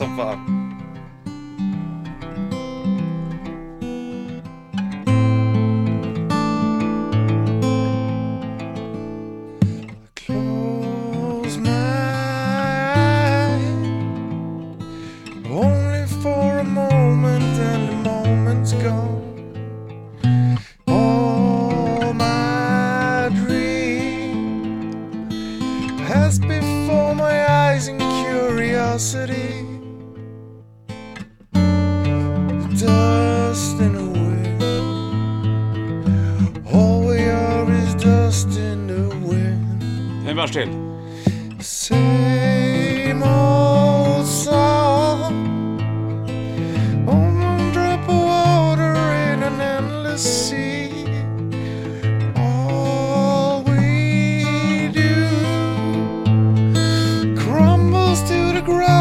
som fan. Close my eyes. Only for a moment and the moment's gone. All my dream Passed before my eyes in curiosity dust in the wind. All we are is dust in the wind. En vers til. Same old song. One drop of water in an endless sea. All we do crumbles to the ground.